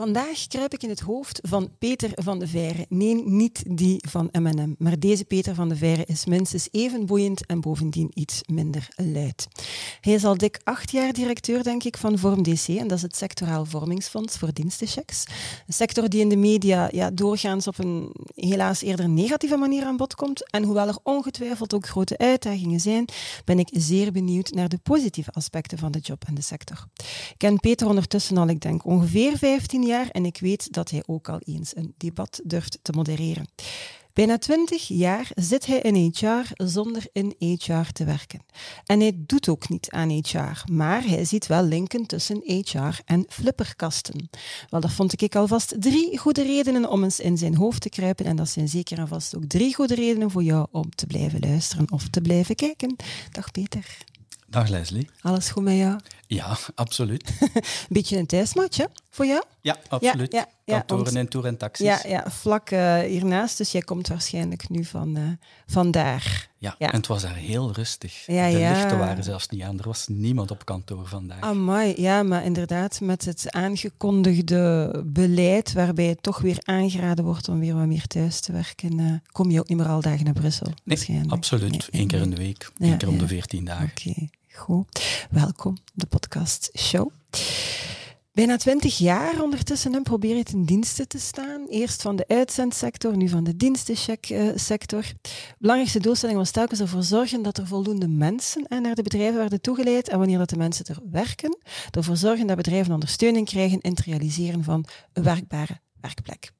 Vandaag kruip ik in het hoofd van Peter van de Veire. Nee, niet die van M&M, maar deze Peter van de Veire is minstens even boeiend en bovendien iets minder luid. Hij is al dik acht jaar directeur, denk ik, van VormDC en dat is het sectoraal vormingsfonds voor dienstenchecks. Een sector die in de media ja, doorgaans op een helaas eerder negatieve manier aan bod komt. En hoewel er ongetwijfeld ook grote uitdagingen zijn, ben ik zeer benieuwd naar de positieve aspecten van de job en de sector. Ik ken Peter ondertussen al, ik denk, ongeveer 15 jaar en ik weet dat hij ook al eens een debat durft te modereren. Bijna twintig jaar zit hij in HR zonder in HR te werken. En hij doet ook niet aan HR, maar hij ziet wel linken tussen HR en flipperkasten. Wel, dat vond ik alvast drie goede redenen om eens in zijn hoofd te kruipen. En dat zijn zeker en vast ook drie goede redenen voor jou om te blijven luisteren of te blijven kijken. Dag Peter. Dag Leslie. Alles goed met jou? Ja, absoluut. Beetje een thuismatje voor jou? Ja, absoluut. Ja, ja, ja, Kantoren en tour en taxis. Ja, ja vlak uh, hiernaast. Dus jij komt waarschijnlijk nu van, uh, vandaar. Ja, en het was daar heel rustig. de lichten waren zelfs niet aan. Er was niemand op kantoor vandaag. Amai, ja, maar inderdaad, met het aangekondigde beleid waarbij het toch weer aangeraden wordt om weer wat meer thuis te werken, uh, kom je ook niet meer al dagen naar Brussel. Nee, absoluut. Nee, Eén keer in de week. Eén keer om de veertien dagen. Oké. Okay. Goed. Welkom, de podcast show. Bijna twintig jaar ondertussen en probeer je ten dienste te staan. Eerst van de uitzendsector, nu van de dienstensector. Belangrijkste doelstelling was telkens ervoor zorgen dat er voldoende mensen naar de bedrijven werden toegeleid en wanneer dat de mensen er werken, ervoor zorgen dat bedrijven ondersteuning krijgen in het realiseren van een werkbare werkplek.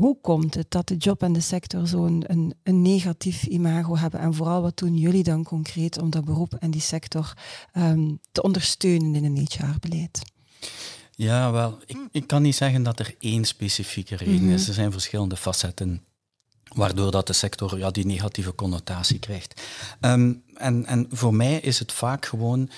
Hoe komt het dat de job en de sector zo'n een, een, negatief imago hebben? En vooral, wat doen jullie dan concreet om dat beroep en die sector um, te ondersteunen in een HR-beleid? Ja, wel, ik, ik, kan niet zeggen dat er één specifieke reden mm -hmm. is. Er zijn verschillende facetten waardoor dat de sector ja, die negatieve connotatie krijgt. Um, en, en voor mij is het vaak gewoon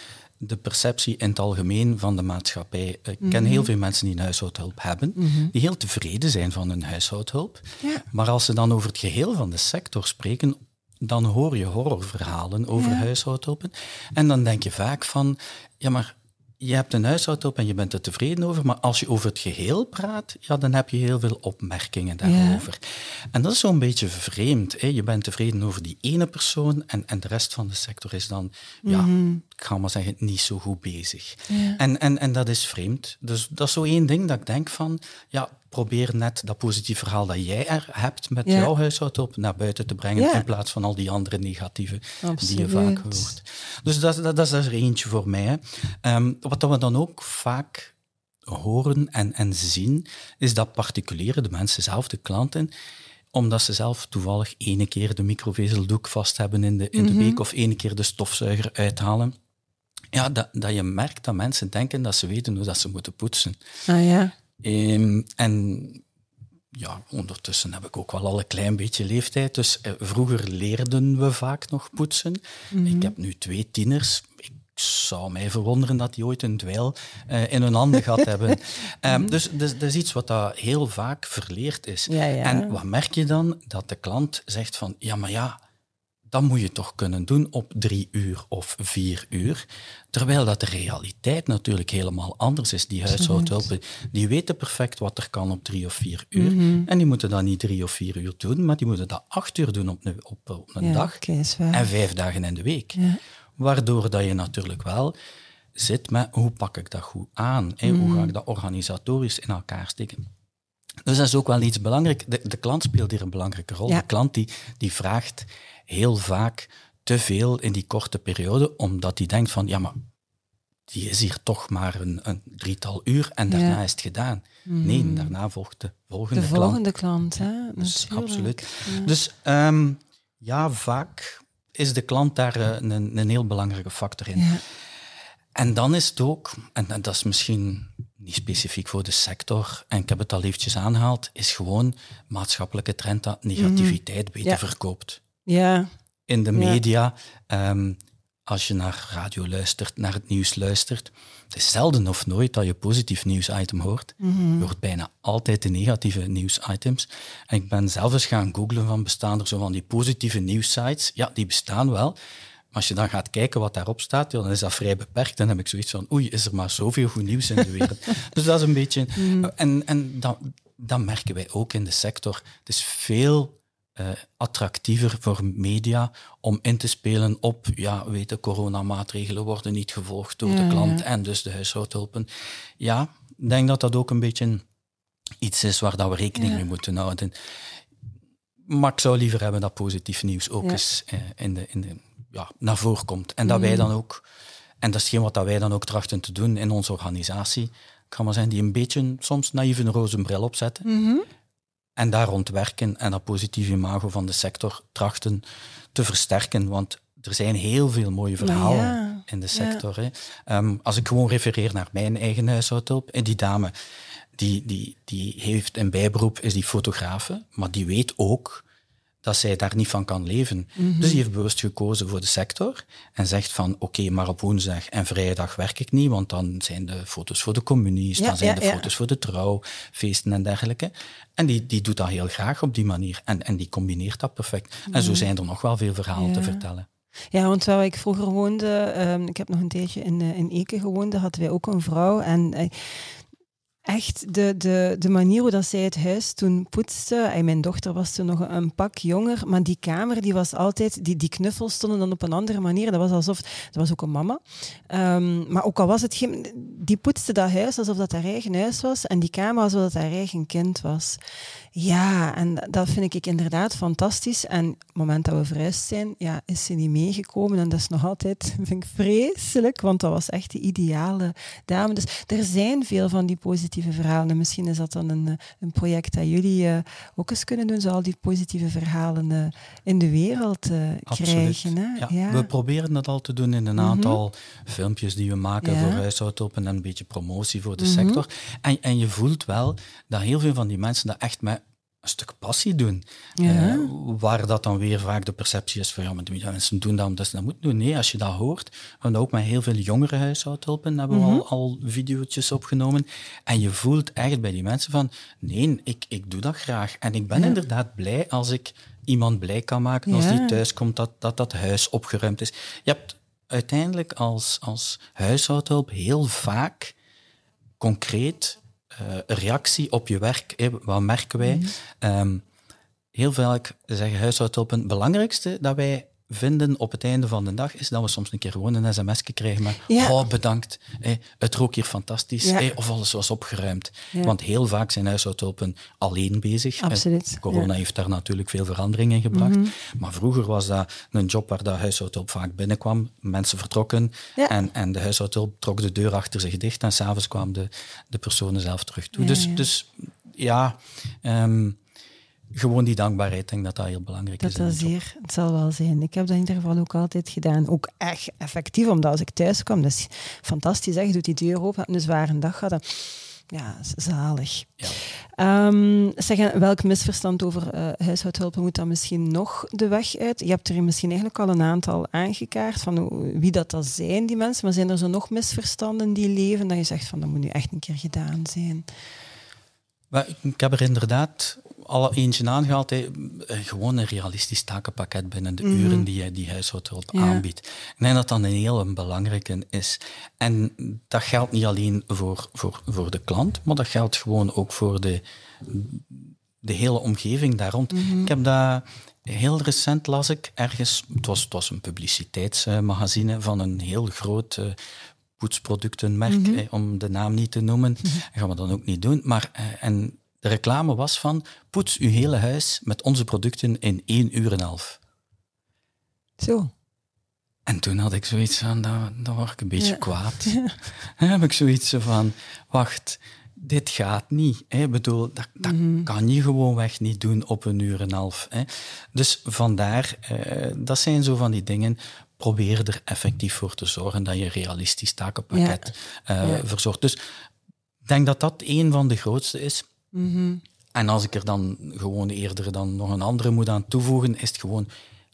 de perceptie in het algemeen van de maatschappij. Ik ken mm -hmm. heel veel mensen die een huishoudhulp hebben, mm -hmm. die heel tevreden zijn van hun huishoudhulp. Ja. Maar als ze dan over het geheel van de sector spreken, dan hoor je horrorverhalen over ja. huishoudhulpen. En dan denk je vaak van, ja maar je hebt een huishoudhulp en je bent er tevreden over, maar als je over het geheel praat, ja, dan heb je heel veel opmerkingen daarover. Ja. En dat is zo'n beetje vreemd. Hè? Je bent tevreden over die ene persoon en, en de rest van de sector is dan, ja, mm -hmm. ik ga maar zeggen, niet zo goed bezig. Ja. En, en, en dat is vreemd. Dus dat is zo één ding dat ik denk van, ja, probeer net dat positief verhaal dat jij er hebt met ja. jouw huishoudhulp naar buiten te brengen, ja. in plaats van al die andere negatieve Absoluut. die je vaak hoort. Dus dat, dat, dat is er eentje voor mij. Um, wat we dan ook vaak horen en, en zien, is dat particulieren, de mensen zelf, de klanten, omdat ze zelf toevallig ene keer de microvezeldoek vast hebben in de, in de mm -hmm. week of ene keer de stofzuiger uithalen, ja, dat, dat je merkt dat mensen denken dat ze weten hoe dat ze moeten poetsen. Ah ja. Um, en ja, ondertussen heb ik ook wel al een klein beetje leeftijd. Dus eh, vroeger leerden we vaak nog poetsen. Mm -hmm. Ik heb nu twee tieners. Ik zou mij verwonderen dat die ooit een dweil uh, in hun handen gehad hebben. um, mm -hmm. dus, dus dat is iets wat dat heel vaak verleerd is. Ja, ja. En wat merk je dan? Dat de klant zegt van, ja, maar ja, dat moet je toch kunnen doen op drie uur of vier uur. Terwijl dat de realiteit natuurlijk helemaal anders is. Die huishoudhulpen, die weten perfect wat er kan op drie of vier uur. Mm -hmm. En die moeten dat niet drie of vier uur doen, maar die moeten dat acht uur doen op een, op, op een ja, dag. Okay, en vijf dagen in de week. Ja. Waardoor dat je natuurlijk wel zit met hoe pak ik dat goed aan? Mm -hmm. Hoe ga ik dat organisatorisch in elkaar steken? Dus dat is ook wel iets belangrijk. De, de klant speelt hier een belangrijke rol. Ja. De klant die, die vraagt heel vaak te veel in die korte periode, omdat hij denkt van, ja, maar die is hier toch maar een, een drietal uur en daarna ja. is het gedaan. Mm. Nee, daarna volgt de volgende klant. De volgende klant, klant hè? Dus, absoluut. Ja. Dus um, ja, vaak is de klant daar een, een heel belangrijke factor in. Ja. En dan is het ook, en dat is misschien niet specifiek voor de sector, en ik heb het al eventjes aangehaald, is gewoon maatschappelijke trend dat negativiteit mm. beter verkoopt. Ja. in de media. Ehm, als je naar radio luistert, naar het nieuws luistert, het is zelden of nooit dat je positief nieuwsitem hoort. Mhm. Je hoort bijna altijd de negatieve nieuwsitems. En ik ben zelf eens gaan googlen van bestaan er zo van die positieve nieuwssites. Ja, die bestaan wel. Maar als je dan gaat kijken wat daarop staat, ja, dan is dat vrij beperkt. Dan heb ik zoiets van, oei, is er maar zoveel goed nieuws in de wereld. dus dat is een beetje... En, en dat, dat merken wij ook in de sector. Het is veel uh, attractiever voor media om in te spelen op, ja, weet de coronamaatregelen worden niet gevolgd door de klant en dus de huishoudhulpen. Ja, ik denk dat dat ook een beetje iets is waar dat we rekening mee moeten houden. Maar ik zou liever hebben dat positief nieuws ook eens uh, in de, in de, ja, naar voren komt. En dat wij dan ook, en dat is geen wat dat wij dan ook trachten te doen in onze organisatie, kan maar zijn die een beetje soms naïef een roze bril opzetten. Mhm. En daar rond werken en dat positieve imago van de sector trachten te versterken. Want er zijn heel veel mooie verhalen ja, in de sector. Hè. Um, als ik gewoon refereer naar mijn eigen huishoudhulp, en die dame die, die, die heeft een bijberoep, is die fotografe, maar die weet ook dat zij daar niet van kan leven. Mhm. Dus die heeft bewust gekozen voor de sector en zegt van oké, maar op woensdag en vrijdag werk ik niet, want dan zijn de foto's voor de communies, Ja, dan zijn ja, de ja. foto's voor de trouwfeesten en dergelijke. En die, die doet dat heel graag op die manier en, en die combineert dat perfect. En zo zijn er nog wel veel verhalen Mhm. Te vertellen. Ja, want waar ik vroeger woonde, ehm, ik heb nog een tijdje in, eh, in Eken gewoond, daar hadden wij ook een vrouw. En eh, echt de, de, de manier hoe dat zij het huis toen poetste, en mijn dochter was toen nog een, pak jonger, maar die kamer die was altijd, die, die knuffels stonden dan op een andere manier. Dat was alsof, dat was ook een mama. Ehm, maar ook al was het geen, die poetste dat huis alsof dat haar eigen huis was en die kamer alsof dat haar eigen kind was. Ja, en dat vind ik inderdaad fantastisch. En op het moment dat we verhuisd zijn, ja, is ze niet meegekomen. En dat is nog altijd, vind ik, vreselijk, want dat was echt de ideale dame. Dus er zijn veel van die positieve verhalen. En misschien is dat dan een, eh, een project dat jullie eh, ook eens kunnen doen, zo al die positieve verhalen eh, in de wereld krijgen. Hè? Ja, Ja. We proberen dat al te doen in een aantal filmpjes die we maken Ja. voor huishoudhulpen en een beetje promotie voor de Mhm. sector. En, en je voelt wel dat heel veel van die mensen dat echt met een stuk passie doen. Ja. Eh, waar dat dan weer vaak de perceptie is van ja, maar die mensen doen dat omdat ze dat moeten doen. Nee, als je dat hoort, we hebben ook met heel veel jongere huishoudhulpen hebben we Mhm. al, al video's opgenomen. En je voelt echt bij die mensen van nee, ik, ik doe dat graag. En ik ben Ja. inderdaad blij als ik iemand blij kan maken als Ja. die thuis komt, dat, dat dat huis opgeruimd is. Je hebt uiteindelijk als, als huishoudhulp heel vaak concreet eh, reactie op je werk. Wat merken wij? Mhm. Ehm, heel vaak zeggen huishoudhulpen, het belangrijkste dat wij vinden op het einde van de dag is dat we soms een keer gewoon een sms krijgen met Ja. oh, bedankt, hè, het rook hier fantastisch, Ja. of alles was opgeruimd. Ja. Want heel vaak zijn huishoudhulpen alleen bezig. Corona. Mhm. heeft daar natuurlijk veel verandering in gebracht. Maar vroeger was dat een job waar de huishoudhulp vaak binnenkwam. Mensen vertrokken en, en de huishoudhulp trok de deur achter zich dicht en s'avonds kwamen de, de personen zelf terug toe. Ja, dus, ja. dus ja, ehm, gewoon die dankbaarheid, ik denk dat dat heel belangrijk Dat is. dat zeer, het zal wel zijn. Ik heb dat in ieder geval ook altijd gedaan. Ook echt effectief, omdat als ik thuis kwam, dat is fantastisch. Hè? Je doet die deur open, heb een zware dag gehad. dan- Ja, zalig. Ja. Zeg, en welk misverstand over huishoudhulpen moet dan misschien nog de weg uit? Je hebt er misschien eigenlijk al een aantal aangekaart van wie dat, dat zijn, die mensen. Maar zijn er zo nog misverstanden die leven dat je zegt van dat moet nu echt een keer gedaan zijn? Maar ik heb er inderdaad al eentje aangehaald. Eh, Gewoon een realistisch takenpakket binnen de uren die je die huishoudhulp Mhm. Ja. aanbiedt. Ik denk dat dat een heel belangrijke is. En dat geldt niet alleen voor, voor, voor de klant, maar dat geldt gewoon ook voor de, de hele omgeving daar rond. Mhm. Ik heb dat heel recent las ik ergens, het was, het was een publiciteitsmagazine van een heel groot eh, poetsproductenmerk, eh, om de naam niet te noemen. Dat gaan we dan ook niet doen. Maar, eh, en de reclame was van, poets uw hele huis met onze producten in één uur en een half. Zo. En toen had ik zoiets van, dan, dan word ik een beetje Ja. kwaad. Dan heb ik zoiets van, wacht, dit gaat niet. Hè? Ik bedoel, dat, dat kan je gewoonweg niet doen op een uur en een half. Hè? Dus vandaar, eh, dat zijn zo van die dingen. Probeer er effectief voor te zorgen dat je een realistisch takenpakket eh, verzorgt. Dus ik denk dat dat een van de grootste is. Mhm. En als ik er dan gewoon eerder dan nog een andere moet aan toevoegen, is het gewoon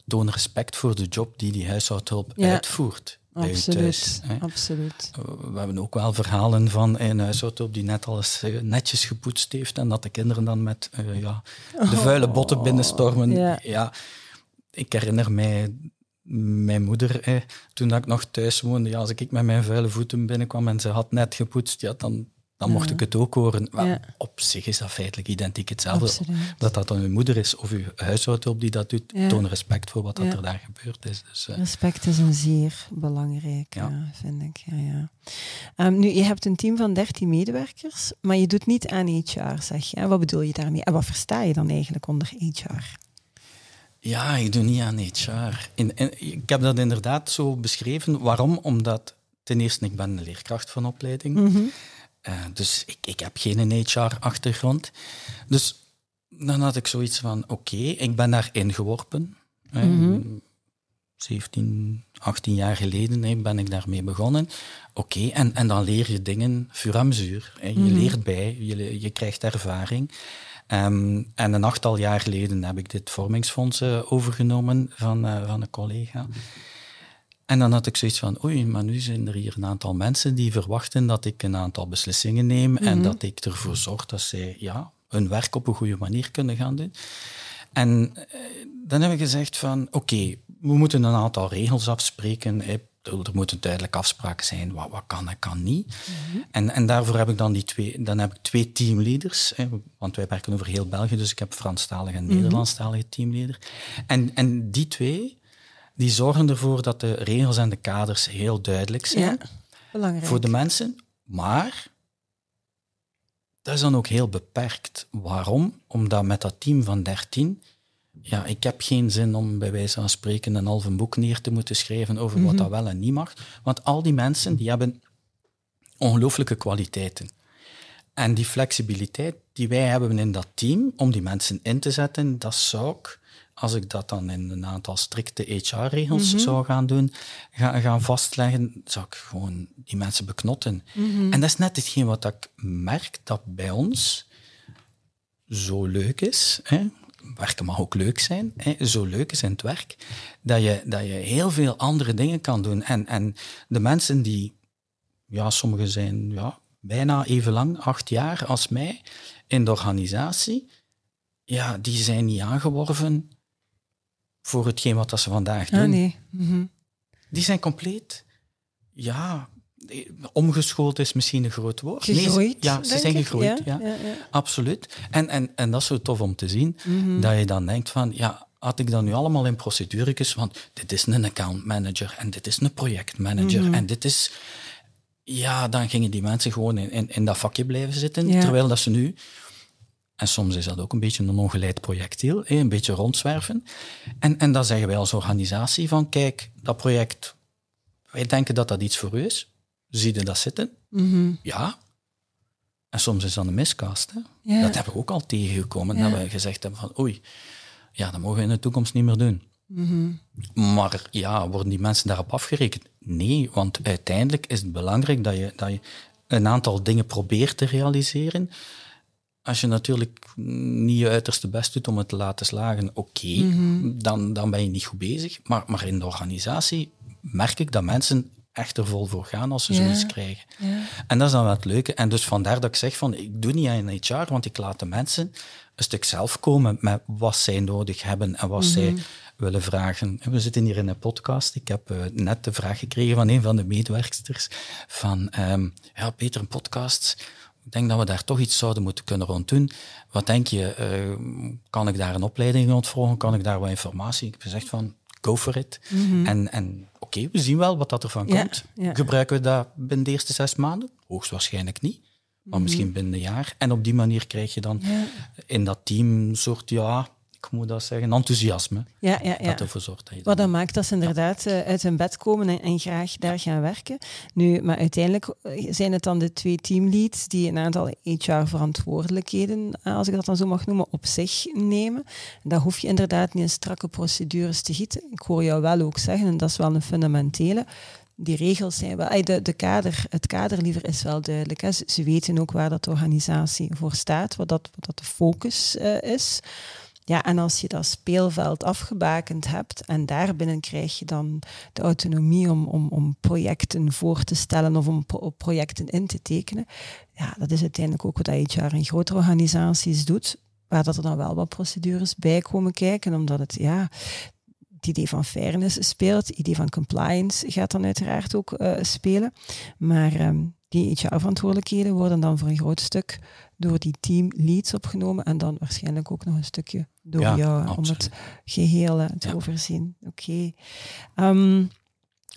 toon respect voor de job die die huishoudhulp Ja. uitvoert. Absoluut, thuis, absoluut. We hebben ook wel verhalen van een huishoudhulp die net al eens eh, netjes gepoetst heeft en dat de kinderen dan met eh, ja, de vuile botten binnenstormen. ja. Ja. ik herinner mij mijn moeder, eh, toen dat ik nog thuis woonde, ja, als ik met mijn vuile voeten binnenkwam en ze had net gepoetst, ja, dan, dan mocht ik het ook horen. Wel, Ja. Op zich is dat feitelijk identiek hetzelfde. Absoluut. Dat dat dan uw moeder is of uw huishoudhulp die dat doet, Ja. toon respect voor wat dat Ja. er daar gebeurd is. Dus, eh, Respect is een zeer belangrijk, vind ik. Ja, ja. Ehm, nu, je hebt een team van 13 medewerkers, maar je doet niet aan HR, zeg je. Wat bedoel je daarmee? En wat versta je dan eigenlijk onder HR? Ja, ik doe niet aan HR. In, in- ik heb dat inderdaad zo beschreven. Waarom? Omdat ten eerste, ik ben een leerkracht van opleiding. Mhm. Eh, dus ik, ik heb geen HR-achtergrond. Dus dan had ik zoiets van, oké, ik ben daar ingeworpen. Eh, Mhm. 17, 18 jaar geleden hè, ben ik daarmee begonnen. Oké, en, en dan leer je dingen fur et à mesure. hè. Je Mhm. leert bij, je, je krijgt ervaring. Ehm, en een achttal jaar geleden heb ik dit vormingsfonds eh, overgenomen van, eh, van een collega. En dan had ik zoiets van, oei, maar nu zijn er hier een aantal mensen die verwachten dat ik een aantal beslissingen neem en dat ik ervoor zorg dat zij ja, hun werk op een goede manier kunnen gaan doen. En eh, dan heb ik gezegd van, oké, we moeten een aantal regels afspreken. Er moeten duidelijk afspraken zijn, wat, wat kan en kan niet. en, en daarvoor heb ik dan, die twee, dan heb ik twee teamleaders, hè, want wij werken over heel België, dus ik heb Franstalige en Nederlandstalige teamleader. En, en die twee, die zorgen ervoor dat de regels en de kaders heel duidelijk zijn Ja, belangrijk. voor de mensen. Maar dat is dan ook heel beperkt. Waarom? Omdat met dat team van 13, ja, ik heb geen zin om bij wijze van spreken een halve boek neer te moeten schrijven over wat dat wel en niet mag. Want al die mensen die hebben ongelooflijke kwaliteiten. En die flexibiliteit die wij hebben in dat team om die mensen in te zetten, dat zou ik, als ik dat dan in een aantal strikte HR-regels zou gaan doen, ga, gaan vastleggen, zou ik gewoon die mensen beknotten. En dat is net hetgeen wat ik merk dat bij ons zo leuk is. Hè? Werken mag ook leuk zijn. Hè? Zo leuk is in het werk. Dat je, dat je heel veel andere dingen kan doen. En, en de mensen die, ja, sommigen zijn ja, bijna even lang, acht jaar als mij, in de organisatie, ja, die zijn niet aangeworven voor hetgeen wat dat ze vandaag doen. Ah, nee. Mhm. Die zijn compleet, ja, omgeschoold is misschien een groot woord. Gegroeid, ja, ze zijn ik. gegroeid, ja. Ja, ja, ja. Absoluut. En, en, en dat is zo tof om te zien, Mhm. dat je dan denkt van, ja, had ik dat nu allemaal in procedures, want dit is een account manager en dit is een projectmanager Mhm. en dit is... Ja, dan gingen die mensen gewoon in, in, in dat vakje blijven zitten, terwijl dat ze nu... En soms is dat ook een beetje een ongeleid projectiel, een beetje rondzwerven. En, en dan zeggen wij als organisatie van, kijk, dat project, wij denken dat dat iets voor u is. Zie je dat zitten? Mhm. Ja. En soms is dat een miscast. Hè? Dat hebben we ook al tegengekomen. Dat we gezegd hebben van oei, ja, dat mogen we in de toekomst niet meer doen. Mhm. Maar ja, worden die mensen daarop afgerekend? Nee, want uiteindelijk is het belangrijk dat je, dat je een aantal dingen probeert te realiseren. Als je natuurlijk niet je uiterste best doet om het te laten slagen, oké, Mhm. dan, dan ben je niet goed bezig. Maar, maar in de organisatie merk ik dat mensen echt er vol voor gaan als ze Ja. zoiets krijgen. Ja. En dat is dan wel het leuke. En dus vandaar dat ik zeg van, ik doe niet aan HR, want ik laat de mensen een stuk zelf komen met wat zij nodig hebben en wat zij willen vragen. En we zitten hier in een podcast. Ik heb eh, net de vraag gekregen van een van de medewerksters van, ehm, ja Peter, een podcast, ik denk dat we daar toch iets zouden moeten kunnen rond doen. Wat denk je, eh, kan ik daar een opleiding rond volgen? Kan ik daar wat informatie? Ik heb gezegd van, go for it. En, en oké, we zien wel wat dat ervan Mhm. Ja, komt. ja. Gebruiken we dat binnen de eerste zes maanden? Hoogstwaarschijnlijk niet. Maar misschien binnen een jaar. En op die manier krijg je dan Mhm. Ja. in dat team een soort, ja, ik moet dat zeggen, enthousiasme. Ja, ja, ja. Dat ervoor zorgt dat je Wat dat- dan maakt dat ze inderdaad eh, uit hun bed komen en, en graag daar gaan werken. Nu, maar uiteindelijk eh, zijn het dan de twee teamleads die een aantal HR-verantwoordelijkheden, eh, als ik dat dan zo mag noemen, op zich nemen. Daar hoef je inderdaad niet in strakke procedures te gieten. Ik hoor jou wel ook zeggen, en dat is wel een fundamentele, die regels zijn wel, de, de kader, het kader liever is wel duidelijk. Hè. Ze, weten ook waar dat de organisatie voor staat, wat dat, wat dat de focus is. Ja, en als je dat speelveld afgebakend hebt en daarbinnen krijg je dan de autonomie om, om, om projecten voor te stellen of om pro projecten in te tekenen, ja, dat is uiteindelijk ook wat HR in grotere organisaties doet, waar dat er dan wel wat procedures bij komen kijken, omdat het, ja, het idee van fairness speelt, het idee van compliance gaat dan uiteraard ook uh, spelen, maar um, die HR-verantwoordelijkheden worden dan voor een groot stuk door die team leads opgenomen en dan waarschijnlijk ook nog een stukje door Ja, jou om het geheel eh, te Ja. overzien. Oké. Ehm,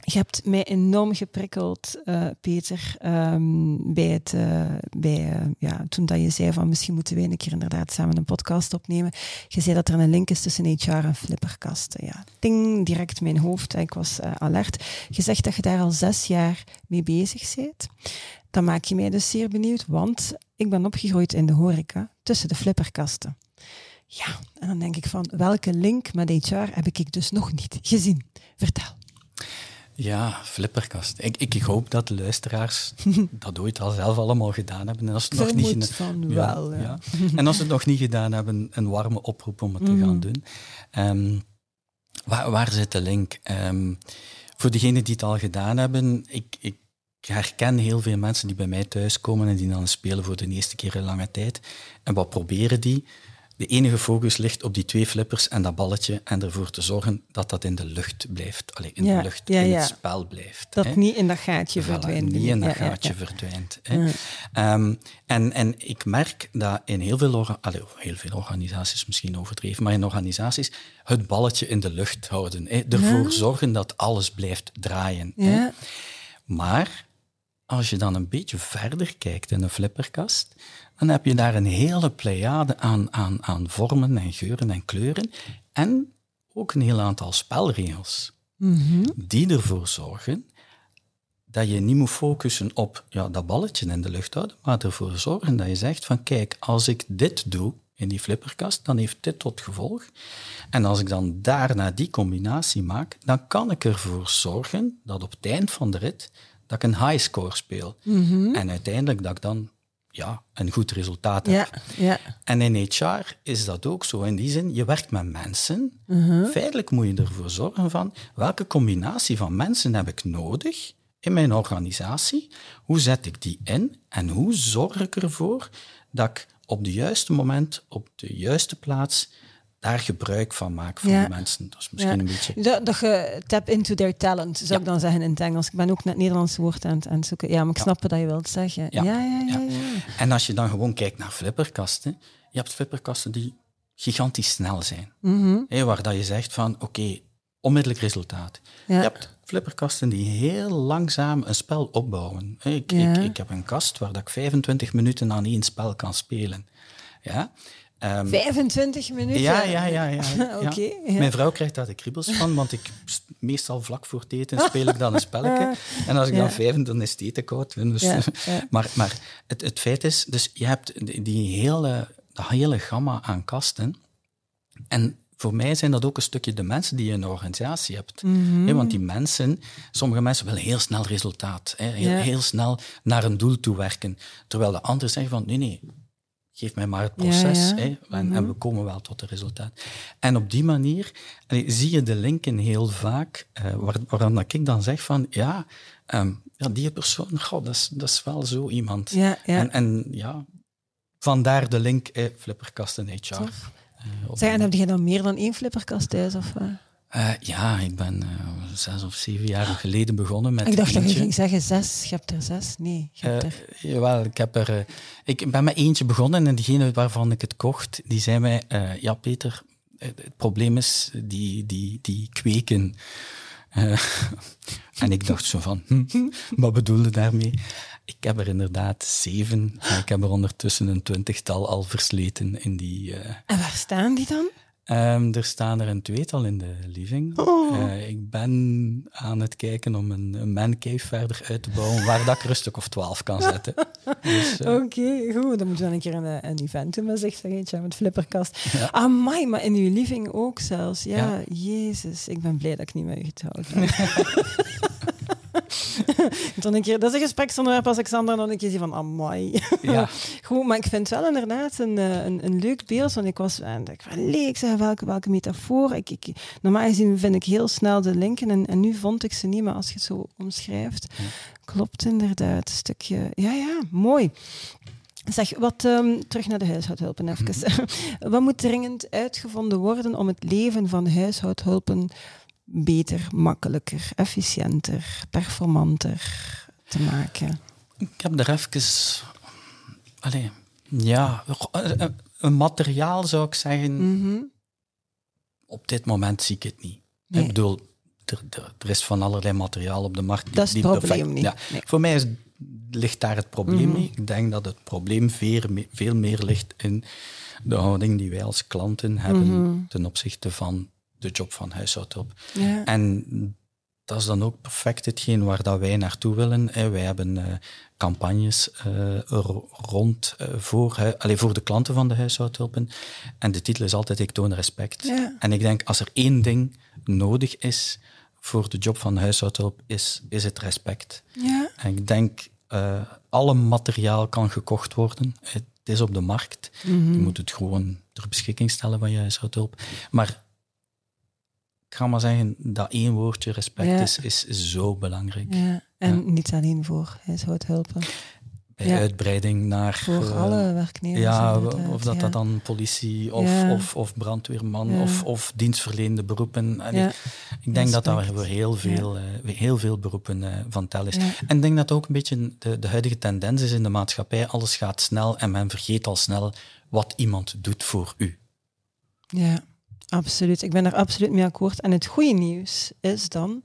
je hebt mij enorm geprikkeld, eh, Peter, ehm, bij het, eh, bij, eh, ja, toen dat je zei van misschien moeten wij een keer inderdaad samen een podcast opnemen. Je zei dat er een link is tussen HR en flipperkasten. Ja, ting, direct mijn hoofd. Ik was alert. Je zegt dat je daar al zes jaar mee bezig bent. Dan maak je mij dus zeer benieuwd, want ik ben opgegroeid in de horeca tussen de flipperkasten. Ja, en dan denk ik van welke link met HR heb ik dus nog niet gezien? Vertel. Ja, flipperkast. Ik, ik hoop dat de luisteraars dat ooit al zelf allemaal gedaan hebben. En als ze het nog niet van Ja, wel. Ja. ja. En als ze het nog niet gedaan hebben, een warme oproep om het te Mhm. gaan doen. Ehm, waar, waar zit de link? Ehm, voor degenen die het al gedaan hebben, ik, ik herken heel veel mensen die bij mij thuiskomen en die dan spelen voor de eerste keer in lange tijd. En wat proberen die? De enige focus ligt op die twee flippers en dat balletje en ervoor te zorgen dat dat in de lucht blijft. Allee, in Ja, de lucht, ja, in ja. het spel blijft. Dat hè. niet in dat gaatje Voilà, verdwijnt. Niet in dat gaatje verdwijnt. Hè. Ehm, en, en ik merk dat in heel veel, allee, heel veel organisaties, misschien overdreven, maar in organisaties het balletje in de lucht houden. Hè. Ervoor zorgen dat alles blijft draaien. Hè. Maar als je dan een beetje verder kijkt in een flipperkast, dan heb je daar een hele pleiade aan, aan, aan vormen en geuren en kleuren. En ook een heel aantal spelregels Mhm. die ervoor zorgen dat je niet moet focussen op ja, dat balletje in de lucht houden, maar ervoor zorgen dat je zegt van kijk, als ik dit doe in die flipperkast, dan heeft dit tot gevolg. En als ik dan daarna die combinatie maak, dan kan ik ervoor zorgen dat op het eind van de rit dat ik een high score speel. En uiteindelijk dat ik dan ja, een goed resultaat heb. Ja, ja. En in HR is dat ook zo. In die zin, je werkt met mensen. Feitelijk moet je ervoor zorgen van welke combinatie van mensen heb ik nodig in mijn organisatie? Hoe zet ik die in? En hoe zorg ik ervoor dat ik op het juiste moment, op de juiste plaats, daar gebruik van maak van Ja. die mensen? Dat is misschien Ja. een beetje... Dat, dat je tap into their talent, zou ik dan zeggen in het Engels. Ik ben ook naar het Nederlandse woord aan het, aan het zoeken. Ja, maar ik snap wat je wilt zeggen. Ja, Ja. En als je dan gewoon kijkt naar flipperkasten, je hebt flipperkasten die gigantisch snel zijn. Mhm. Waar dat je zegt van, oké, onmiddellijk resultaat. Je hebt flipperkasten die heel langzaam een spel opbouwen. Ik, ik, ik heb een kast waar dat ik 25 minuten aan één spel kan spelen. Ja? Ehm, 25 minuten? ja, ja, ja. ja, ja. Oké, ja. Mijn vrouw krijgt daar de kriebels van, want ik st- meestal vlak voor het eten speel ik dan een spelletje. En als ik dan vijf, dan is het eten koud. Dus. Maar, maar het, het feit is, dus je hebt die, hele, dat hele gamma aan kasten. En voor mij zijn dat ook een stukje de mensen die je in een organisatie hebt. Mhm. Want die mensen, sommige mensen willen heel snel resultaat. Heel, Ja. heel snel naar een doel toe werken. Terwijl de anderen zeggen van, nee, nee, geef mij maar het proces. Ja, ja. Hè, en, en we komen wel tot het resultaat. En op die manier allee, zie je de linken heel vaak, eh, waar, waaraan dat ik dan zeg van, ja, ehm, ja die persoon, goh, dat, is, dat is wel zo iemand. Ja. En, en ja, vandaar de link, eh, flipperkast en HR. Op Zeg, en heb je dan meer dan één flipperkast thuis? Of? Eh, ja, ik ben eh, zes of zeven jaar geleden begonnen met ik dacht dat je ging zeggen zes. Je hebt er zes. Nee, je hebt Eh, er... jawel, ik, heb er, ik ben met eentje begonnen en diegene waarvan ik het kocht, die zei mij, ja Peter, het, het probleem is die, die, die kweken. En ik dacht zo van, hm, wat bedoelde daarmee? Ik heb er inderdaad zeven, en ik heb er ondertussen een twintigtal al versleten in die... En waar staan die dan? Ehm, er staan er een tweetal in de living. Oh. Eh, ik ben aan het kijken om een, een mancave verder uit te bouwen waar dat ik er een stuk of twaalf kan zetten. Dus, eh, Oké, goed. Dan moeten we een keer een, een event doen met zich, eentje met flipperkast. Amai, maar in uw living ook zelfs. Ja, Ja. jezus. Ik ben blij dat ik niet met u getrouwd ben. dan een keer, dat is een gespreksonderwerp als Alexander dan een keer zie van, amai. Ja. Goed, maar ik vind het wel inderdaad een, eh, een, een leuk beeld, want ik was, en ik van, nee, ik zeg, welke, welke metafoor? Ik, ik, normaal gezien vind ik heel snel de linken en, en nu vond ik ze niet, maar als je het zo omschrijft, klopt inderdaad. Een stukje, ja, ja, mooi. Zeg, wat, ehm, terug naar de huishoudhulpen even. wat moet dringend uitgevonden worden om het leven van huishoudhulpen beter, makkelijker, efficiënter, performanter te maken? Ik heb er even... Allee, ja, een materiaal zou ik zeggen... Mhm. Op dit moment zie ik het niet. Nee. Ik bedoel, er, er, er is van allerlei materiaal op de markt. die- Dat is het die probleem perfect- niet. Ja, Nee. Voor mij is, ligt daar het probleem Mhm. niet. Ik denk dat het probleem veel meer ligt in de houding die wij als klanten hebben Mhm. ten opzichte van de job van huishoudhulp. Ja. En dat is dan ook perfect hetgeen waar dat wij naartoe willen. hè. Wij hebben eh, campagnes eh, ro- rond eh, voor, voor de klanten van de huishoudhulpen. En de titel is altijd Ik toon respect. Ja. En ik denk, als er één ding nodig is voor de job van huishoudhulp, is, is het respect. ja. En ik denk, eh alle materiaal kan gekocht worden. Het is op de markt. Mhm. Je moet het gewoon ter beschikking stellen van je huishoudhulp. Maar ik ga maar zeggen, dat één woordje respect Ja. is, is zo belangrijk. ja. En Ja. niet alleen voor huishoudhulpen, Bij Ja. uitbreiding naar... voor eh, alle werknemers. Ja, of dat dat dan politie of, of, of brandweerman of, of dienstverlenende beroepen. Ja. Ik denk dat daar voor heel veel, eh, heel veel beroepen eh, van tel is. En ik denk dat ook een beetje de, de huidige tendens is in de maatschappij. Alles gaat snel en men vergeet al snel wat iemand doet voor u. Ja, absoluut. Ik ben er absoluut mee akkoord. En het goede nieuws is dan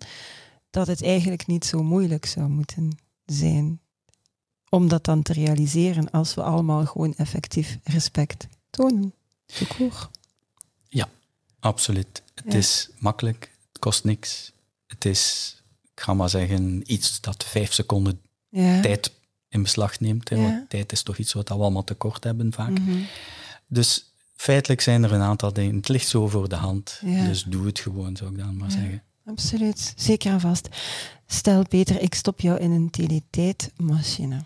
dat het eigenlijk niet zo moeilijk zou moeten zijn om dat dan te realiseren als we allemaal gewoon effectief respect tonen. Secours. Absoluut. Het Ja. is makkelijk, het kost niks. Het is, ik ga maar zeggen, iets dat vijf seconden Ja. tijd in beslag neemt. Hè, Ja. Want tijd is toch iets wat we allemaal tekort hebben vaak. Mhm. Dus feitelijk zijn er een aantal dingen. Het ligt zo voor de hand. Ja. Dus doe het gewoon, zou ik dan maar Ja. zeggen. Absoluut, zeker en vast. Stel Peter, ik stop jou in een teletijdmachine.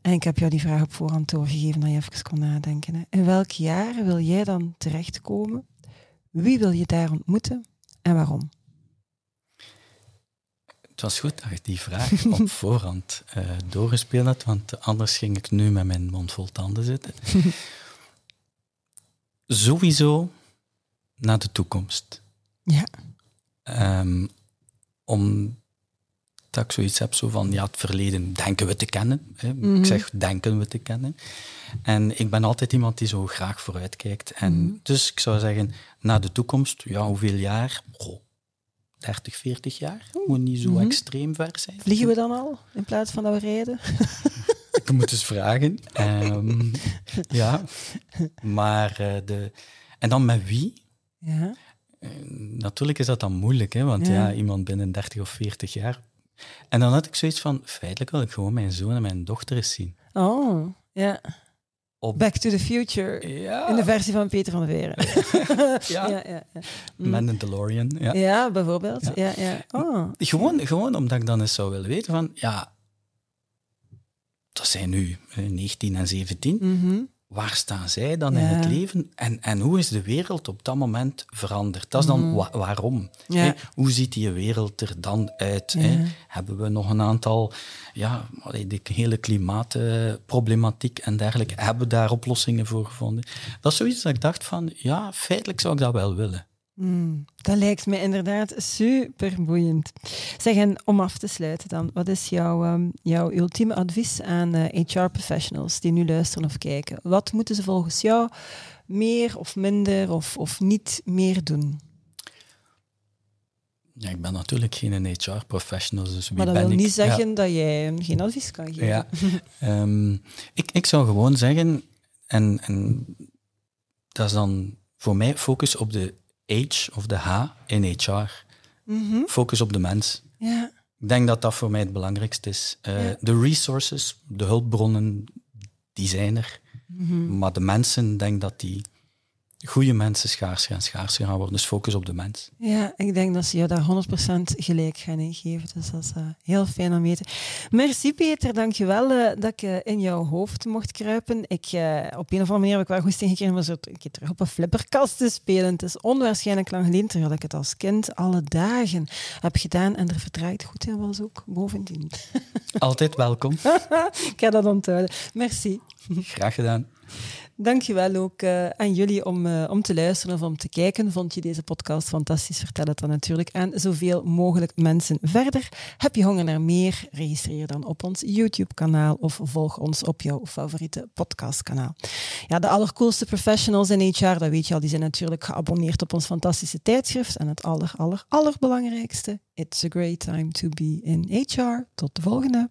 En ik heb jou die vraag op voorhand doorgegeven dat je even kon nadenken. Hè. In welk jaar wil jij dan terechtkomen? Wie wil je daar ontmoeten en waarom? Het was goed dat je die vraag op voorhand eh, doorgespeeld had, want anders ging ik nu met mijn mond vol tanden zitten. Sowieso naar de toekomst. Ja. Ehm, omdat ik zoiets heb zo van, ja, het verleden denken we te kennen. Hè. Mhm. Ik zeg denken we te kennen. En ik ben altijd iemand die zo graag vooruit kijkt. En Mhm. dus ik zou zeggen, naar de toekomst, ja, hoeveel jaar? Goh, 30, 40 jaar. Moet niet zo Mhm. extreem ver zijn. Vliegen we dan al in plaats van dat we rijden? Ik moet eens vragen. Ehm, ja, maar eh, de... En dan met wie? Ja. Eh, natuurlijk is dat dan moeilijk, hè, want Ja. ja. iemand binnen 30 of 40 jaar. En dan had ik zoiets van, feitelijk wil ik gewoon mijn zoon en mijn dochter eens zien. Oh, ja. Op, Back to the Future. ja, In de versie van Peter van der Veren. Ja. ja, ja, ja. Mm. DeLorean. Ja. Ja, bijvoorbeeld. Ja. Ja, Oh. Gewoon, gewoon omdat ik dan eens zou willen weten van, ja, dat zijn nu eh, 19 en 17. Mhm. Waar staan zij dan in het leven? En, en hoe is de wereld op dat moment veranderd? Dat is dan wa- waarom. Mhm. Ja. Hè? Hoe ziet die wereld er dan uit? Ja. Hebben we nog een aantal, ja, de hele klimaatproblematiek en dergelijke, hebben we daar oplossingen voor gevonden? Dat is zoiets dat ik dacht van, ja, feitelijk zou ik dat wel willen. Mm, dat lijkt me inderdaad super boeiend. Zeg, en om af te sluiten dan, wat is jouw, ehm, jouw ultieme advies aan eh, HR-professionals die nu luisteren of kijken? Wat moeten ze volgens jou meer of minder of, of niet meer doen? Ja, ik ben natuurlijk geen HR-professional, dus wie maar dat ben wil ik? niet Ja. zeggen dat jij geen advies kan geven. Ja. Ehm, ik, ik zou gewoon zeggen, en, en dat is dan voor mij focus op de H of de H in HR. Mhm. Focus op de mens. ja. Ik denk dat dat voor mij het belangrijkste is. Eh, Ja. De resources, de hulpbronnen, die zijn er. Mhm. Maar de mensen, denk dat die goede mensen schaarser en schaarser gaan worden. Dus focus op de mens. Ja, ik denk dat ze je daar 100% gelijk gaan in geven. Dus dat is uh, heel fijn om weten. Merci Peter, dankjewel uh, dat ik uh, in jouw hoofd mocht kruipen. Ik, op een of andere manier heb ik wel goesting gekregen om zo een keer terug op een flipperkast te spelen. Het is onwaarschijnlijk lang geleden, terwijl ik het als kind alle dagen heb gedaan. En er verdraait goed in was ook bovendien. Altijd welkom. ik ga dat onthouden. Merci. Graag gedaan. Dankjewel ook uh, aan jullie om, uh, om te luisteren of om te kijken. Vond je deze podcast fantastisch? Vertel het dan natuurlijk aan zoveel mogelijk mensen verder. Heb je honger naar meer? Registreer dan op ons YouTube-kanaal of volg ons op jouw favoriete podcastkanaal. Ja, de allercoolste professionals in HR, dat weet je al, die zijn natuurlijk geabonneerd op ons fantastische tijdschrift. En het aller, aller, allerbelangrijkste, it's a great time to be in HR. Tot de volgende.